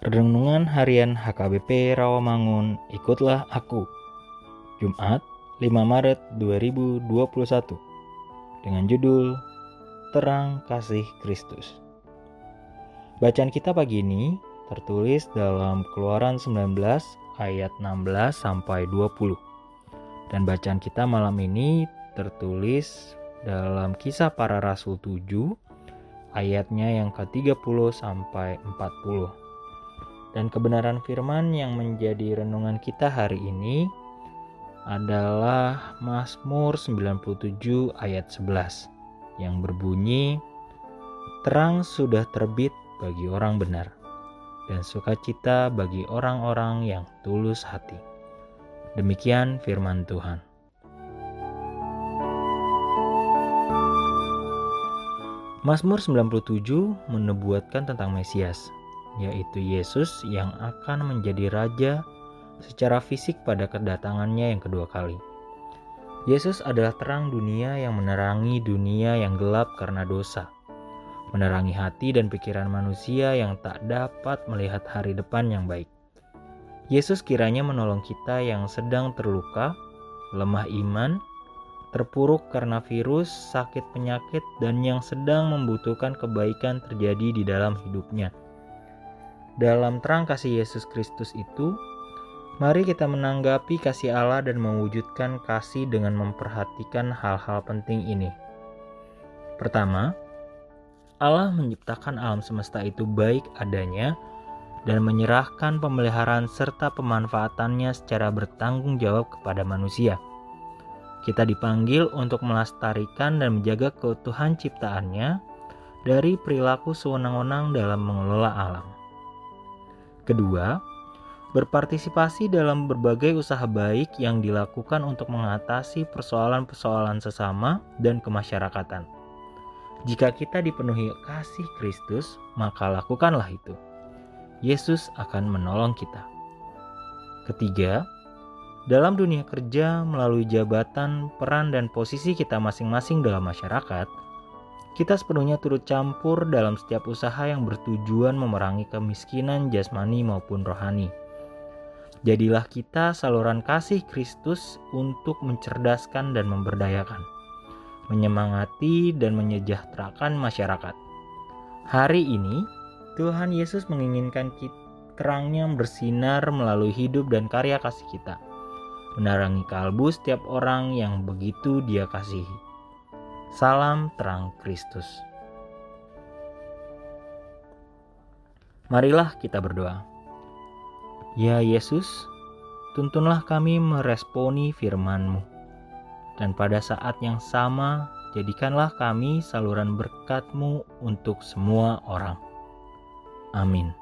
Renungan Harian HKBP Rawamangun, ikutlah aku. Jumat, 5 Maret 2021. Dengan judul Terang Kasih Kristus. Bacaan kita pagi ini tertulis dalam Keluaran 19 ayat 16 sampai 20. Dan bacaan kita malam ini tertulis dalam Kisah Para Rasul 7 ayatnya yang ke-30 sampai 40. Dan kebenaran firman yang menjadi renungan kita hari ini adalah Mazmur 97 ayat 11 yang berbunyi Terang sudah terbit bagi orang benar dan sukacita bagi orang-orang yang tulus hati. Demikian firman Tuhan. Mazmur 97 menubuatkan tentang Mesias, yaitu Yesus yang akan menjadi raja secara fisik pada kedatangannya yang kedua kali. Yesus adalah terang dunia yang menerangi dunia yang gelap karena dosa, menerangi hati dan pikiran manusia yang tak dapat melihat hari depan yang baik. Yesus kiranya menolong kita yang sedang terluka, lemah iman, terpuruk karena virus, sakit penyakit, dan yang sedang membutuhkan kebaikan terjadi di dalam hidupnya dalam terang kasih Yesus Kristus itu, mari kita menanggapi kasih Allah dan mewujudkan kasih dengan memperhatikan hal-hal penting ini. Pertama, Allah menciptakan alam semesta itu baik adanya dan menyerahkan pemeliharaan serta pemanfaatannya secara bertanggung jawab kepada manusia. Kita dipanggil untuk melestarikan dan menjaga keutuhan ciptaannya dari perilaku sewenang-wenang dalam mengelola alam. Kedua, berpartisipasi dalam berbagai usaha baik yang dilakukan untuk mengatasi persoalan-persoalan sesama dan kemasyarakatan. Jika kita dipenuhi kasih Kristus, maka lakukanlah itu. Yesus akan menolong kita. Ketiga, dalam dunia kerja melalui jabatan, peran, dan posisi kita masing-masing dalam masyarakat, kita sepenuhnya turut campur dalam setiap usaha yang bertujuan memerangi kemiskinan jasmani maupun rohani. Jadilah kita saluran kasih Kristus untuk mencerdaskan dan memberdayakan, menyemangati dan menyejahterakan masyarakat. Hari ini, Tuhan Yesus menginginkan kita, terangnya bersinar melalui hidup dan karya kasih kita, menerangi kalbu setiap orang yang begitu dia kasihi. Salam terang Kristus. Marilah kita berdoa. Ya Yesus, tuntunlah kami meresponi firman-Mu. Dan pada saat yang sama, jadikanlah kami saluran berkat-Mu untuk semua orang. Amin.